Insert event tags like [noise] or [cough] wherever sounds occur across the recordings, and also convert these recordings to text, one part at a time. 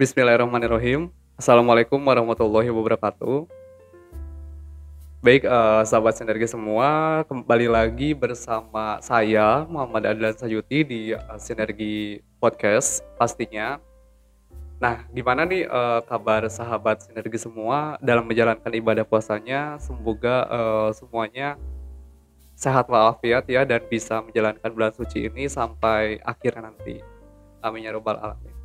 Bismillahirrahmanirrahim. Assalamualaikum warahmatullahi wabarakatuh. Baik, uh, sahabat sinergi semua, kembali lagi bersama saya Muhammad Adlan Sayuti di uh, Sinergi Podcast pastinya. Nah, gimana nih uh, kabar sahabat sinergi semua dalam menjalankan ibadah puasanya? Semoga uh, semuanya sehat walafiat ya dan bisa menjalankan bulan suci ini sampai akhir nanti. Amin ya robbal alamin.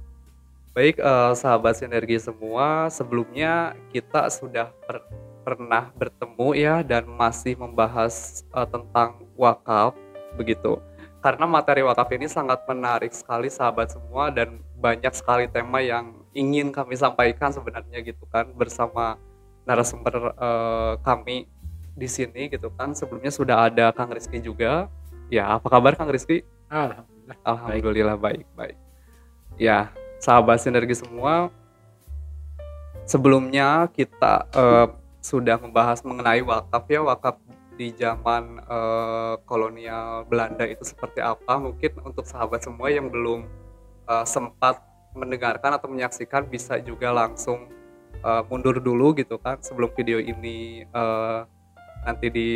Baik uh, sahabat sinergi semua, sebelumnya kita sudah per pernah bertemu ya dan masih membahas uh, tentang wakaf begitu. Karena materi wakaf ini sangat menarik sekali sahabat semua dan banyak sekali tema yang ingin kami sampaikan sebenarnya gitu kan bersama narasumber uh, kami di sini gitu kan. Sebelumnya sudah ada Kang Rizky juga. Ya, apa kabar Kang Rizky? Alhamdulillah. Alhamdulillah baik baik. Ya, sahabat sinergi semua sebelumnya kita uh, sudah membahas mengenai wakaf ya wakaf di zaman uh, kolonial Belanda itu seperti apa. Mungkin untuk sahabat semua yang belum uh, sempat mendengarkan atau menyaksikan bisa juga langsung uh, mundur dulu gitu kan sebelum video ini uh, nanti di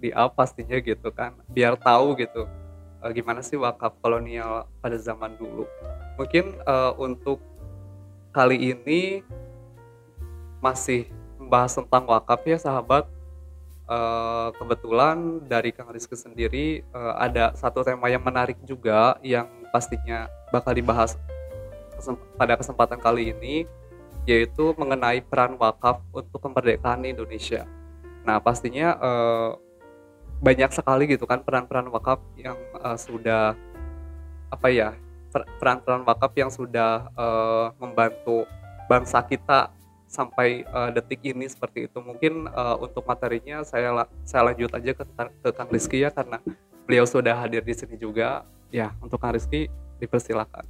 di up pastinya gitu kan biar tahu gitu uh, gimana sih wakaf kolonial pada zaman dulu mungkin uh, untuk kali ini masih membahas tentang wakaf ya sahabat uh, kebetulan dari Kang Rizky sendiri uh, ada satu tema yang menarik juga yang pastinya bakal dibahas pada kesempatan kali ini yaitu mengenai peran wakaf untuk kemerdekaan Indonesia. Nah pastinya uh, banyak sekali gitu kan peran-peran wakaf yang uh, sudah apa ya peran-peran wakaf yang sudah uh, membantu bangsa kita sampai uh, detik ini seperti itu. Mungkin uh, untuk materinya saya saya lanjut aja ke, ke Kang Rizky ya karena beliau sudah hadir di sini juga. Ya, untuk Kang Rizky dipersilakan.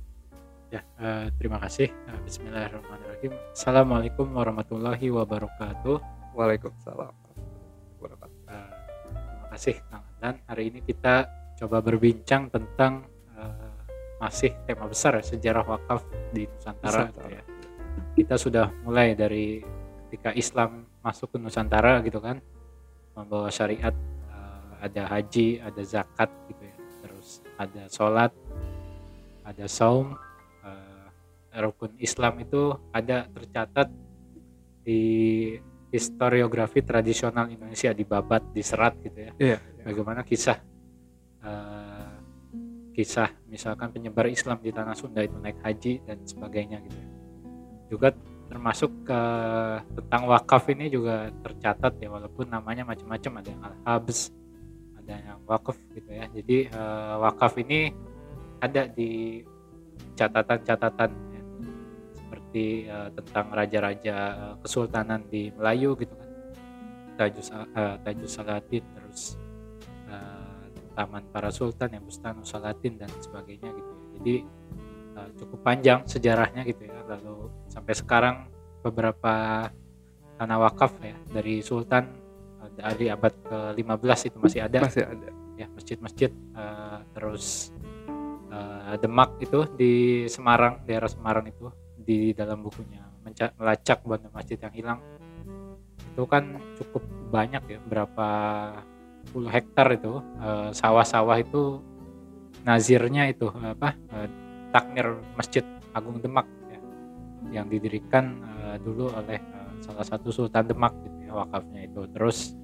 Ya, uh, terima kasih. Uh, Bismillahirrahmanirrahim. Assalamualaikum warahmatullahi wabarakatuh. Waalaikumsalam. Uh, kasih Kang Dan. Hari ini kita coba berbincang tentang masih tema besar ya, sejarah wakaf di Nusantara, Nusantara. ya. Kita sudah mulai dari ketika Islam masuk ke Nusantara gitu kan, membawa syariat uh, ada haji, ada zakat gitu ya, terus ada sholat, ada saum, uh, rukun Islam itu ada tercatat di historiografi tradisional Indonesia di babat di serat gitu ya. Iya. Bagaimana kisah uh, kisah misalkan penyebar Islam di tanah Sunda itu naik haji dan sebagainya gitu ya. Juga termasuk ke tentang wakaf ini juga tercatat ya walaupun namanya macam-macam ada yang al-habs ada yang wakaf gitu ya jadi uh, wakaf ini ada di catatan-catatan. Seperti uh, tentang raja-raja uh, kesultanan di Melayu gitu kan Tajus uh, Tajus Salatin terus taman para sultan yang Bustanu Salatin dan sebagainya gitu ya. Jadi uh, cukup panjang sejarahnya gitu ya. Lalu sampai sekarang beberapa tanah wakaf ya dari sultan uh, dari abad ke-15 itu masih ada. Masih ada. Ya, masjid-masjid uh, terus uh, Demak itu di Semarang, daerah Semarang itu di dalam bukunya melacak banyak masjid yang hilang. Itu kan cukup banyak ya berapa 10 hektar itu sawah sawah-sawah itu nazirnya itu apa uh, takmir Masjid Agung Demak ya, yang didirikan uh, dulu oleh salah satu Sultan Demak gitu ya wakafnya itu. Terus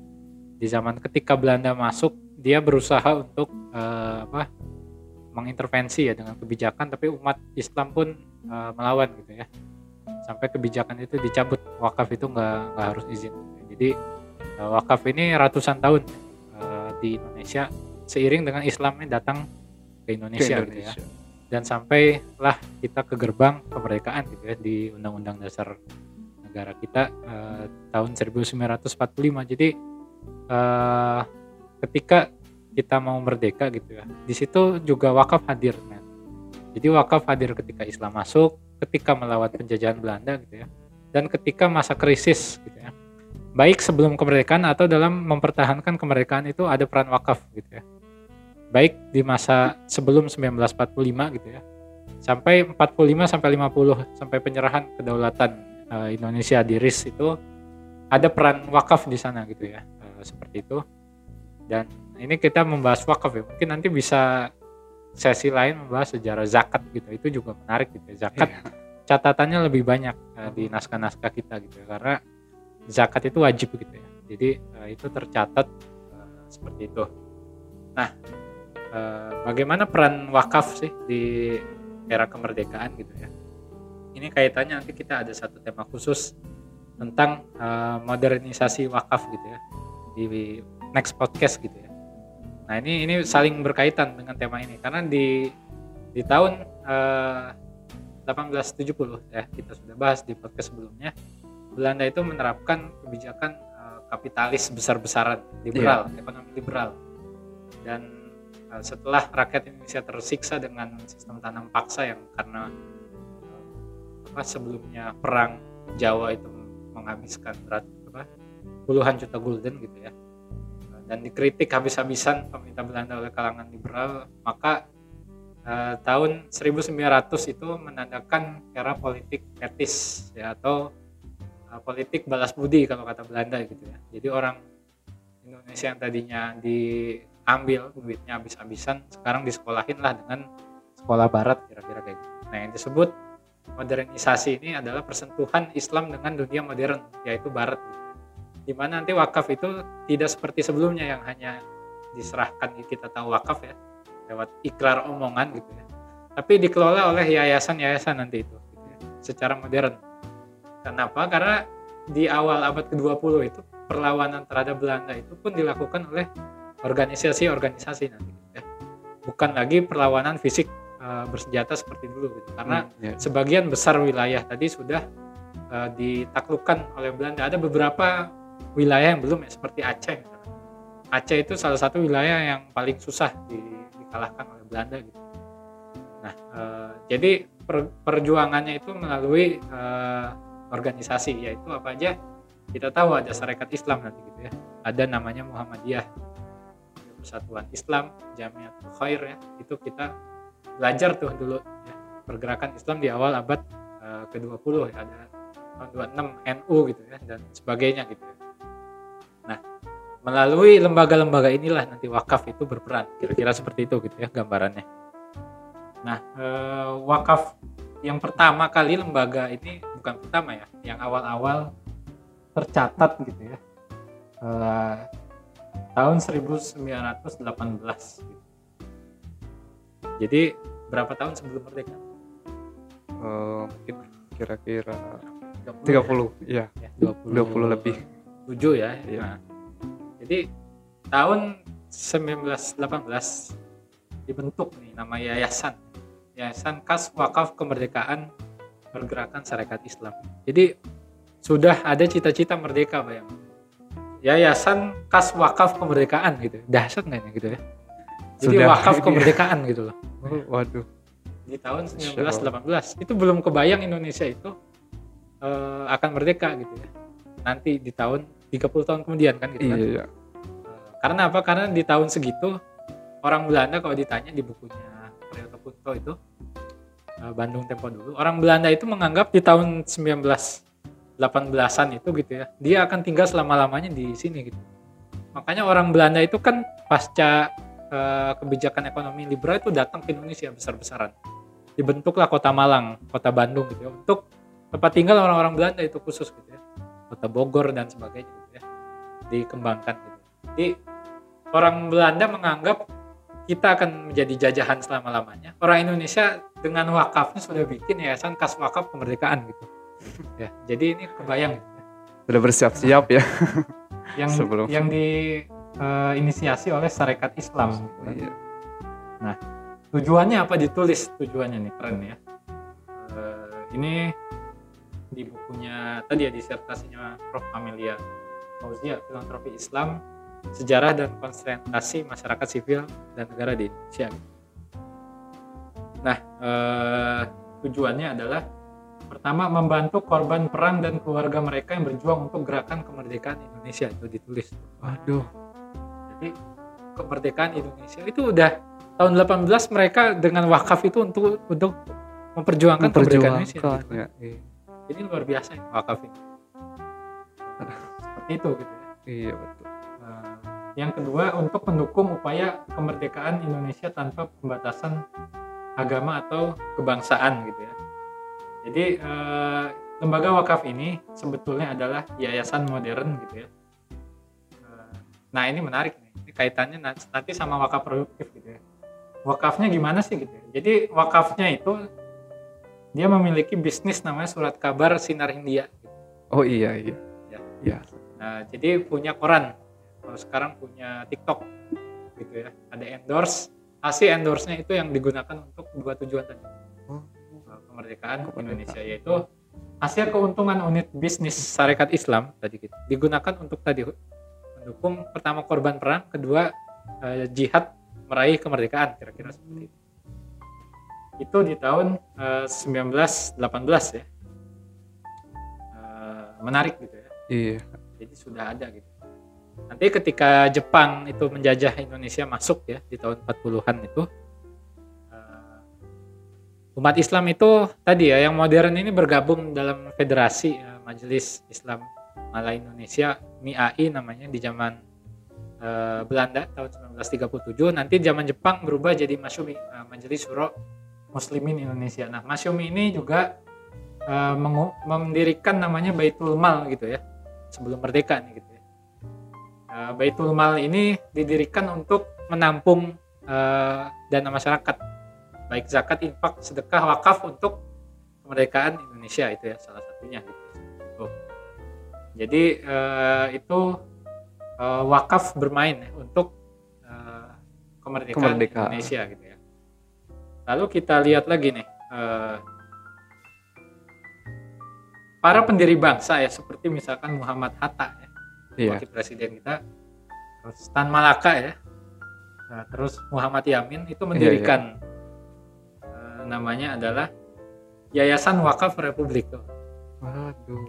di zaman ketika Belanda masuk dia berusaha untuk apa mengintervensi ya dengan kebijakan tapi umat Islam pun uh, melawan gitu ya sampai kebijakan itu dicabut wakaf itu nggak nggak harus izin jadi uh, wakaf ini ratusan tahun di Indonesia seiring dengan Islamnya datang ke Indonesia, ke Indonesia. Gitu ya. Dan sampailah kita ke gerbang kemerdekaan gitu ya di Undang-Undang Dasar negara kita uh, tahun 1945. Jadi uh, ketika kita mau merdeka gitu ya, di situ juga wakaf hadir. Kan? Jadi wakaf hadir ketika Islam masuk, ketika melawan penjajahan Belanda gitu ya, dan ketika masa krisis gitu ya baik sebelum kemerdekaan atau dalam mempertahankan kemerdekaan itu ada peran wakaf gitu ya. Baik di masa sebelum 1945 gitu ya. sampai 45 sampai 50 sampai penyerahan kedaulatan uh, Indonesia di RIS itu ada peran wakaf di sana gitu ya uh, seperti itu dan ini kita membahas wakaf ya. Mungkin nanti bisa sesi lain membahas sejarah zakat gitu. Itu juga menarik gitu ya. Zakat yeah. catatannya lebih banyak uh, di naskah-naskah kita gitu ya. Karena zakat itu wajib gitu ya. Jadi uh, itu tercatat uh, seperti itu. Nah uh, bagaimana peran wakaf sih di era kemerdekaan gitu ya. Ini kaitannya nanti kita ada satu tema khusus tentang uh, modernisasi wakaf gitu ya. Di next podcast gitu ya. Nah ini ini saling berkaitan dengan tema ini karena di di tahun uh, eh, 1870 ya kita sudah bahas di podcast sebelumnya Belanda itu menerapkan kebijakan uh, kapitalis besar-besaran liberal yeah. ekonomi liberal dan Eh, setelah rakyat Indonesia tersiksa dengan sistem tanam paksa yang karena eh, apa sebelumnya perang Jawa itu menghabiskan berat apa puluhan juta gulden gitu ya dan dikritik habis-habisan pemerintah Belanda oleh kalangan liberal maka eh, tahun 1900 itu menandakan era politik etis ya atau eh, politik balas budi kalau kata Belanda gitu ya jadi orang Indonesia yang tadinya di ambil duitnya habis-habisan sekarang disekolahin lah dengan sekolah barat kira-kira kayak gitu nah yang disebut modernisasi ini adalah persentuhan Islam dengan dunia modern yaitu barat gitu. Di mana nanti wakaf itu tidak seperti sebelumnya yang hanya diserahkan kita tahu wakaf ya lewat ikrar omongan gitu ya. Tapi dikelola oleh yayasan-yayasan nanti itu gitu ya, secara modern. Kenapa? Karena di awal abad ke-20 itu perlawanan terhadap Belanda itu pun dilakukan oleh organisasi-organisasi nanti ya. bukan lagi perlawanan fisik uh, bersenjata seperti dulu gitu. Karena hmm, yeah. sebagian besar wilayah tadi sudah uh, ditaklukkan oleh Belanda. Ada beberapa wilayah yang belum ya seperti Aceh. Aceh itu salah satu wilayah yang paling susah di, dikalahkan oleh Belanda gitu. Nah uh, jadi per, perjuangannya itu melalui uh, organisasi yaitu apa aja? Kita tahu ada Sarekat Islam nanti gitu ya. Ada namanya Muhammadiyah. Persatuan Islam Jamiatul Khair ya. Itu kita belajar tuh dulu ya, pergerakan Islam di awal abad uh, ke-20 ya. Ada tahun 26 NU gitu ya dan sebagainya gitu ya. Melalui lembaga-lembaga inilah nanti wakaf itu berperan kira-kira seperti itu gitu ya gambarannya. Nah, uh, wakaf yang pertama kali lembaga ini bukan pertama ya, yang awal-awal tercatat gitu ya. Uh, tahun 1918 jadi berapa tahun sebelum merdeka? Uh, mungkin kira-kira 30, 30 ya, ya 20, 20 lebih. 7 ya, ya. Nah, jadi tahun 1918 dibentuk nih nama yayasan. Yayasan Kas Wakaf Kemerdekaan Pergerakan Syarikat Islam. Jadi sudah ada cita-cita merdeka bayang yayasan kas wakaf kemerdekaan gitu. Dahsyat nggak gitu ya? Jadi Sudah, wakaf kemerdekaan gitu loh. [laughs] Oh, waduh. Di tahun 1918 itu belum kebayang Indonesia itu uh, akan merdeka gitu ya. Nanti di tahun 30 tahun kemudian kan gitu kan? iya, iya. Uh, karena apa? Karena di tahun segitu orang Belanda kalau ditanya di bukunya Priyoto Punto itu uh, Bandung Tempo dulu orang Belanda itu menganggap di tahun 19 18-an itu gitu ya dia akan tinggal selama-lamanya di sini gitu. Makanya orang Belanda itu kan pasca uh, kebijakan ekonomi liberal itu datang ke Indonesia besar-besaran. Dibentuklah kota Malang kota Bandung gitu ya untuk tempat tinggal orang-orang Belanda itu khusus gitu ya. Kota Bogor dan sebagainya gitu ya dikembangkan gitu. Jadi orang Belanda menganggap kita akan menjadi jajahan selama-lamanya. Orang Indonesia dengan wakafnya sudah bikin yayasan kas wakaf kemerdekaan gitu. Ya jadi ini kebayang. Sudah bersiap-siap ya. [laughs] Yang sebelum. yang diinisiasi eh, uh, oleh Sarekat Islam. Iya. nah tujuannya apa? Ditulis tujuannya nih keren ya. Uh, ini di bukunya tadi ya disertasinya Prof. Amelia Fauzia Filantropi Islam Sejarah dan Konsentrasi Masyarakat Sipil dan Negara di Indonesia. Nah, eh, tujuannya adalah Pertama, membantu korban perang dan keluarga mereka yang berjuang untuk gerakan kemerdekaan Indonesia itu ditulis. Waduh. Jadi kemerdekaan Indonesia itu udah tahun 18 mereka dengan wakaf itu untuk untuk memperjuangkan kemerdekaan Indonesia gitu. ya, iya. jadi luar biasa ya wakaf ini seperti itu gitu ya iya betul yang kedua untuk mendukung upaya kemerdekaan Indonesia tanpa pembatasan agama atau kebangsaan gitu ya. Jadi eh, lembaga wakaf ini sebetulnya adalah yayasan modern gitu ya. Eh, Nah ini menarik nih, ini kaitannya na- nanti sama wakaf produktif gitu ya. Wakafnya gimana sih gitu ya? Jadi wakafnya itu dia memiliki bisnis namanya surat kabar sinar Hindia. oh iya iya Ya. ya Nah, jadi punya koran. Kalau sekarang punya TikTok gitu ya. Ada endorse. Hasil endorse-nya itu yang digunakan untuk dua tujuan tadi. Kemerdekaan Kemerdekaan. Indonesia yaitu hasil keuntungan unit bisnis syarikat Islam tadi gitu. Digunakan untuk tadi mendukung pertama korban perang, kedua eh, jihad meraih kemerdekaan kira-kira seperti itu. Itu di tahun eh, 1918 ya. Eh, menarik gitu ya iya jadi sudah ada gitu. Nanti ketika Jepang itu menjajah Indonesia masuk ya di tahun 40-an itu eh, umat Islam itu tadi ya yang modern ini bergabung dalam federasi eh, Majelis Islam Malaya Indonesia MIAI namanya di zaman eh, Belanda tahun 1937 nanti zaman Jepang berubah jadi Masyumi eh, Majelis Syuro Muslimin Indonesia. Nah, Masyumi ini juga mengu- mendirikan namanya Baitul Mal gitu ya sebelum merdeka nih gitu ya. Eh, Baitul Mal ini didirikan untuk menampung eh, dana masyarakat baik zakat, infak, sedekah, wakaf untuk kemerdekaan Indonesia itu ya salah satunya gitu. Itu. Jadi eh, itu eh, wakaf bermain ya, untuk eh, kemerdekaan, Kemerdekaan. Indonesia gitu ya. Lalu kita lihat lagi nih eh, para pendiri bangsa ya seperti misalkan Muhammad Hatta iya. wakil presiden kita terus Tan Malaka ya. Nah, terus Muhammad Yamin itu mendirikan eh, namanya adalah Yayasan Wakaf Republik tuh. Waduh.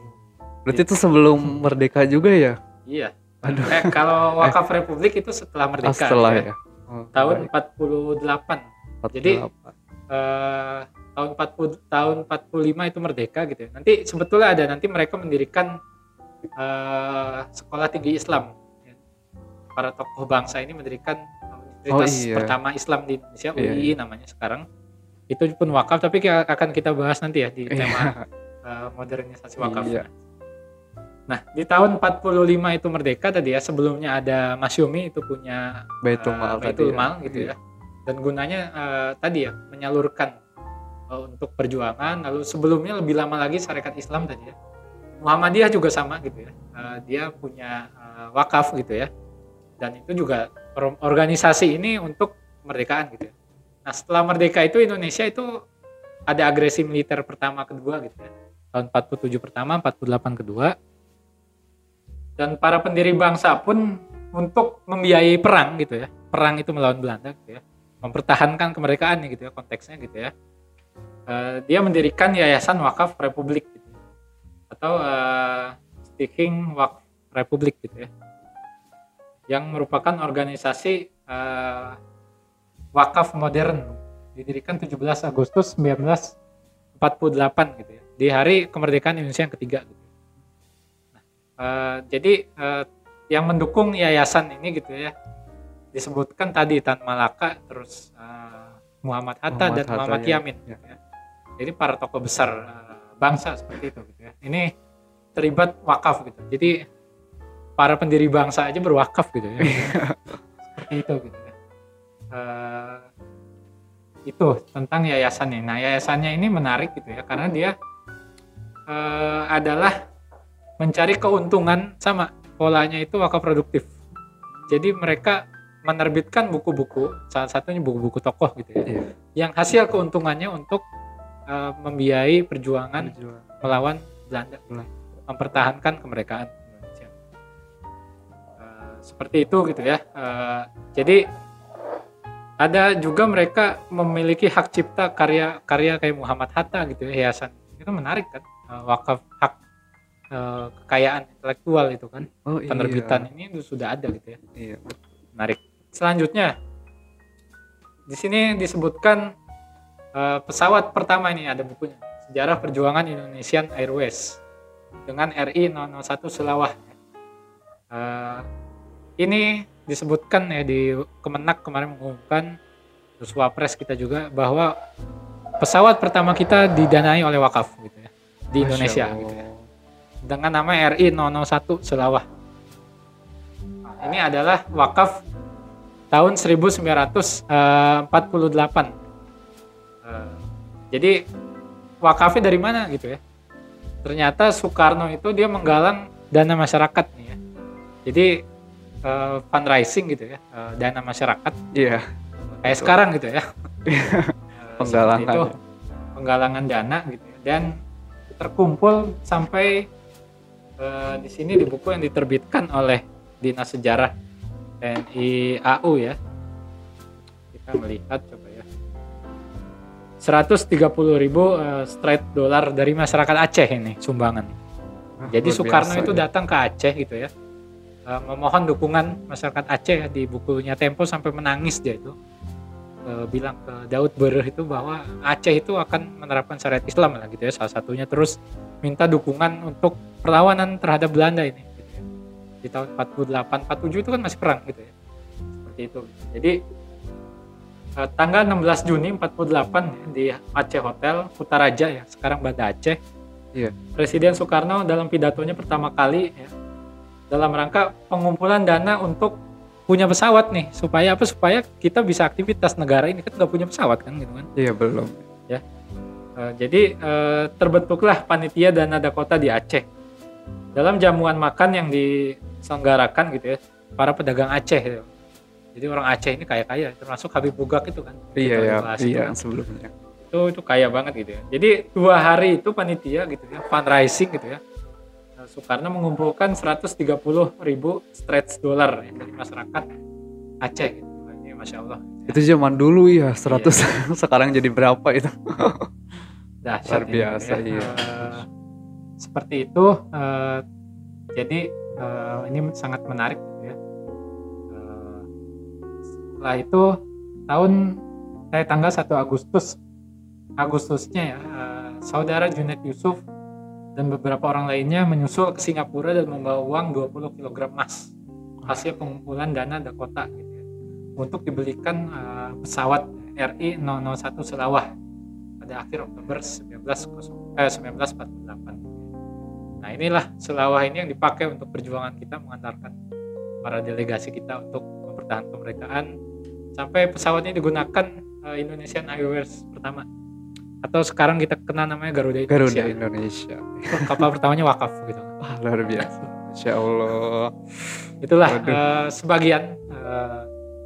Berarti itu sebelum merdeka juga ya? Iya. Aduh. Eh kalau Wakaf Republik itu setelah ah, merdeka setelah ya. ya? Oh, tahun baik. 48 jadi- 48. eh, tahun 40 tahun 45 itu merdeka gitu ya. Nanti sebetulnya ada nanti mereka mendirikan eh, sekolah tinggi Islam. ya. Para tokoh bangsa ini mendirikan universitas iya. pertama Islam di Indonesia Iya, UI namanya sekarang. Itu pun wakaf tapi akan kita bahas nanti ya di tema eh, modernisasi wakaf. Iya. Nah, di tahun 45 itu merdeka tadi ya, sebelumnya ada Masyumi itu punya Baitul eh, Mal tadi Baitul ya. Mal gitu Iya. ya. Dan gunanya eh, tadi ya menyalurkan eh, untuk perjuangan. Lalu sebelumnya lebih lama lagi Syarikat Islam tadi ya. Muhammadiyah juga sama gitu ya. Eh, dia punya eh, wakaf gitu ya. Dan itu juga or- organisasi ini untuk kemerdekaan gitu ya. Nah, setelah merdeka itu Indonesia itu ada agresi militer pertama kedua gitu ya. Tahun 47 pertama, 48 kedua. Dan para pendiri bangsa pun untuk membiayai perang gitu ya. Perang itu melawan Belanda gitu ya. Mempertahankan kemerdekaan gitu ya konteksnya gitu ya. Eh, dia mendirikan Yayasan Wakaf Republik gitu. Atau eh, Sticking Wakf Republik gitu ya. Yang merupakan organisasi eh, wakaf modern didirikan 17 Agustus 1948 gitu ya. Di hari kemerdekaan Indonesia yang ketiga gitu. Nah, eh, jadi eh, yang mendukung yayasan ini gitu ya disebutkan tadi Tan Malaka terus eh, Muhammad Hatta Muhammad dan Hatta, Muhammad ya. Yamin gitu ya. Jadi para tokoh besar eh, bangsa seperti itu gitu ya. Ini terlibat wakaf gitu. Jadi para pendiri bangsa aja berwakaf gitu ya. [laughs] seperti itu gitu ya. Eh, itu tentang yayasannya. Nah, yayasannya ini menarik gitu ya karena dia eh, adalah mencari keuntungan sama polanya itu wakaf produktif. Jadi mereka menerbitkan buku-buku, salah satunya buku-buku tokoh gitu ya, Iya. yang hasil keuntungannya untuk eh, membiayai perjuangan Perjuangan. melawan Belanda, Belanda. mempertahankan kemerdekaan Indonesia. Eh, seperti itu gitu ya. Eh, jadi ada juga mereka memiliki hak cipta karya-karya kayak Muhammad Hatta gitu ya, yayasan itu menarik kan, Eh, wakaf hak eh, kekayaan intelektual itu kan, Oh, iya. penerbitan ini sudah ada gitu ya, Iya. menarik. Selanjutnya di sini disebutkan Eh, pesawat pertama ini ada bukunya. Sejarah perjuangan Indonesian Airways. Dengan RI 001 Selawah. Eh, ini disebutkan ya di Kemenak kemarin mengumumkan terus Wapres kita juga bahwa pesawat pertama kita didanai oleh wakaf gitu ya di Indonesia gitu ya. Dengan nama RI 001 Selawah. Nah, ini adalah wakaf tahun 1948. Jadi wakafnya dari mana gitu ya? Ternyata Soekarno itu dia menggalang dana masyarakat nih ya. Jadi eh, fundraising gitu ya, eh, dana masyarakat Iya, kayak Betul. sekarang gitu ya. [laughs] Eh, Penggalangan itu, ya. penggalangan dana gitu ya. dan terkumpul sampai eh, di sini di buku yang diterbitkan oleh Dinas Sejarah TNI AU ya. Kita melihat coba ya. 130.000 ribu eh, straight dolar dari masyarakat Aceh ini sumbangan. Jadi Luar Soekarno biasa itu ya. datang ke Aceh gitu ya. eh, memohon dukungan masyarakat Aceh ya di bukunya Tempo sampai menangis dia itu. Eh, bilang ke Daud Bereh itu bahwa Aceh itu akan menerapkan syariat Islam lah gitu ya salah satunya terus minta dukungan untuk perlawanan terhadap Belanda ini gitu ya. Di tahun 48 47 itu kan masih perang gitu ya. Seperti itu. Jadi eh, tanggal 16 Juni 48 ya, di Aceh Hotel Kutaraja ya, sekarang Banda Aceh. Iya. Presiden Soekarno dalam pidatonya pertama kali ya, dalam rangka pengumpulan dana untuk punya pesawat nih supaya apa supaya kita bisa aktivitas negara ini kan nggak punya pesawat kan gitu kan Iya belum. Eh, jadi eh, terbentuklah panitia dana Dakota di Aceh dalam jamuan makan yang diselenggarakan gitu ya para pedagang Aceh gitu. Jadi orang Aceh ini kaya kaya termasuk Habib Bugak itu kan Iya ya, iya kan. sebelumnya. itu itu kaya banget gitu ya. Jadi dua hari itu panitia gitu ya, fundraising gitu ya. Nah, Soekarno mengumpulkan 130 ribu stretch dollar ya, dari masyarakat Aceh gitu. Ini masya Allah. Itu zaman dulu ya 100 [laughs] sekarang jadi berapa itu? [laughs] Dahsyat Luar ini, biasa, ya. iya. Eh, seperti itu. eh, jadi eh, ini sangat menarik gitu ya. Setelah itu tahun saya tanggal 1 Agustus Agustusnya ya eh, saudara Junet Yusuf dan beberapa orang lainnya menyusul ke Singapura dan membawa uang 20 kg emas hasil pengumpulan dana Dakota gitu ya, untuk dibelikan eh, pesawat RI 001 Selawah pada akhir Oktober 19, eh, 1948. Nah inilah Selawah ini yang dipakai untuk perjuangan kita mengantarkan para delegasi kita untuk mempertahankan kemerdekaan sampai pesawat ini digunakan eh, Indonesian Airways pertama atau sekarang kita kenal namanya Garuda Indonesia. Garuda Indonesia. Kapal pertamanya wakaf gitu. Wah, luar biasa. Masya Allah. Itulah Waduh. eh, sebagian eh,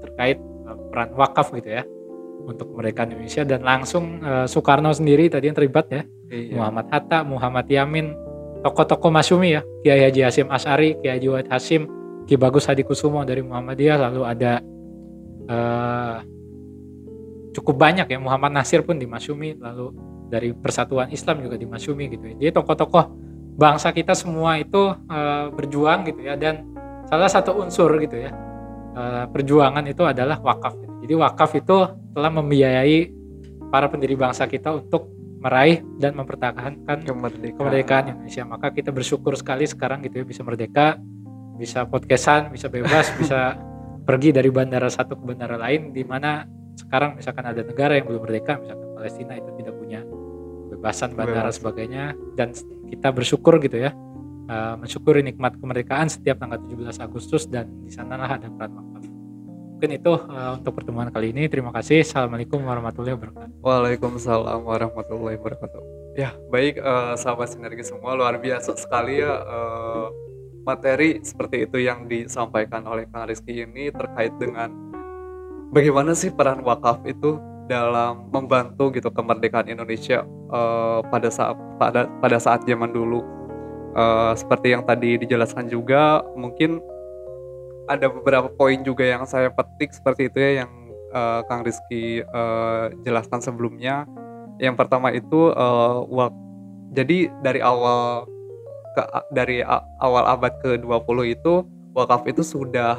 terkait eh, peran wakaf gitu ya untuk kemerdekaan Indonesia dan langsung eh, Soekarno sendiri tadi yang terlibat ya Iya. Muhammad Hatta, Muhammad Yamin, tokoh-tokoh Masyumi ya, Kiai Haji Hasim As'ari, Kiai Haji Wahid Hasim, Ki Bagus Hadi Kusumo dari Muhammadiyah, lalu ada eh, cukup banyak ya Muhammad Nasir pun di Masyumi, lalu dari Persatuan Islam juga di Masyumi gitu ya. Jadi tokoh-tokoh bangsa kita semua itu eh, berjuang gitu ya dan salah satu unsur gitu ya eh, perjuangan itu adalah wakaf. Gitu. Jadi wakaf itu telah membiayai para pendiri bangsa kita untuk meraih dan mempertahankan Kemerdekaan. kemerdekaan Indonesia. Maka kita bersyukur sekali sekarang gitu ya bisa merdeka, bisa podcastan, bisa bebas, [laughs] bisa pergi dari bandara satu ke bandara lain di mana sekarang misalkan ada negara yang belum merdeka, misalkan Palestina itu tidak punya kebebasan bandara Bebas. sebagainya dan kita bersyukur gitu ya. uh, mensyukuri nikmat kemerdekaan setiap tanggal 17 Agustus dan di sanalah ada peran wakaf. Mungkin itu uh, untuk pertemuan kali ini. Terima kasih. Assalamualaikum warahmatullahi wabarakatuh. Waalaikumsalam warahmatullahi wabarakatuh. Ya, baik eh, sahabat sinergi semua luar biasa sekali ya eh, materi seperti itu yang disampaikan oleh Kang Rizky ini terkait dengan bagaimana sih peran wakaf itu dalam membantu gitu kemerdekaan Indonesia eh, pada saat pada pada saat zaman dulu. Eh, seperti yang tadi dijelaskan juga mungkin ada beberapa poin juga yang saya petik seperti itu ya yang eh, Kang Rizky eh, jelaskan sebelumnya. Yang pertama itu eh, wak- jadi dari awal ke dari awal abad ke-20 itu wakaf itu sudah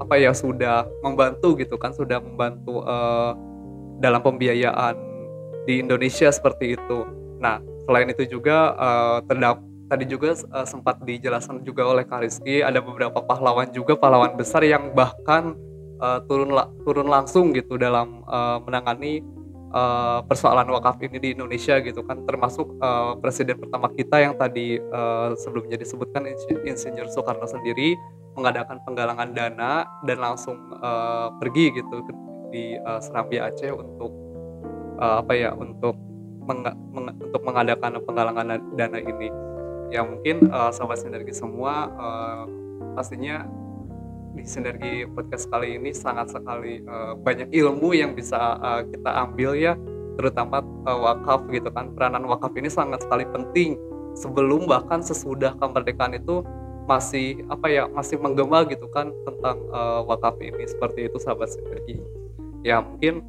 apa ya sudah membantu gitu kan sudah membantu eh, dalam pembiayaan di Indonesia seperti itu. Nah, selain itu juga uh, terdap tadi juga uh, sempat dijelaskan juga oleh Kariski ada beberapa pahlawan juga pahlawan besar yang bahkan uh, turun la turun langsung gitu dalam uh, menangani uh, persoalan wakaf ini di Indonesia gitu kan termasuk uh, presiden pertama kita yang tadi uh, sebelumnya disebutkan Insinyur Soekarno sendiri mengadakan penggalangan dana dan langsung uh, pergi gitu di uh, Serambi Aceh untuk uh, apa ya untuk meng meng untuk mengadakan penggalangan dana ini. Ya mungkin uh, sahabat sinergi semua uh, pastinya di sinergi podcast kali ini sangat sekali uh, banyak ilmu yang bisa uh, kita ambil ya terutama uh, wakaf gitu kan. Peranan wakaf ini sangat sekali penting. Sebelum bahkan sesudah kemerdekaan itu masih apa ya masih menggema gitu kan tentang uh, wakaf ini. Seperti itu sahabat sinergi. Ya mungkin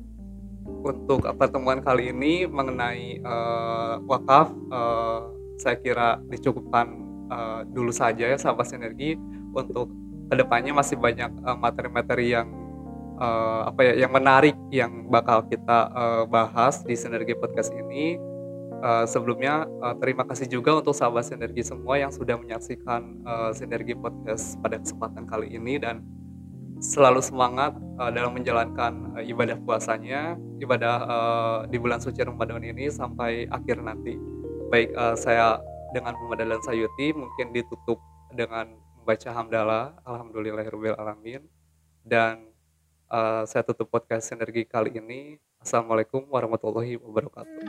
untuk pertemuan kali ini mengenai uh, wakaf uh, saya kira dicukupkan uh, dulu saja ya sahabat sinergi. Untuk ke depannya masih banyak materi materi-materi yang uh, apa ya yang menarik yang bakal kita uh, bahas di sinergi podcast ini. Uh, sebelumnya uh, terima kasih juga untuk sahabat sinergi semua yang sudah menyaksikan uh, sinergi podcast pada kesempatan kali ini. Dan selalu semangat uh, dalam menjalankan uh, ibadah puasanya ibadah uh, di bulan suci Ramadan ini sampai akhir nanti. Baik uh, saya dengan pemadalan sayuti mungkin ditutup dengan membaca hamdalah alhamdulillahirabbil alamin. Dan uh, saya tutup podcast sinergi kali ini. Assalamualaikum warahmatullahi wabarakatuh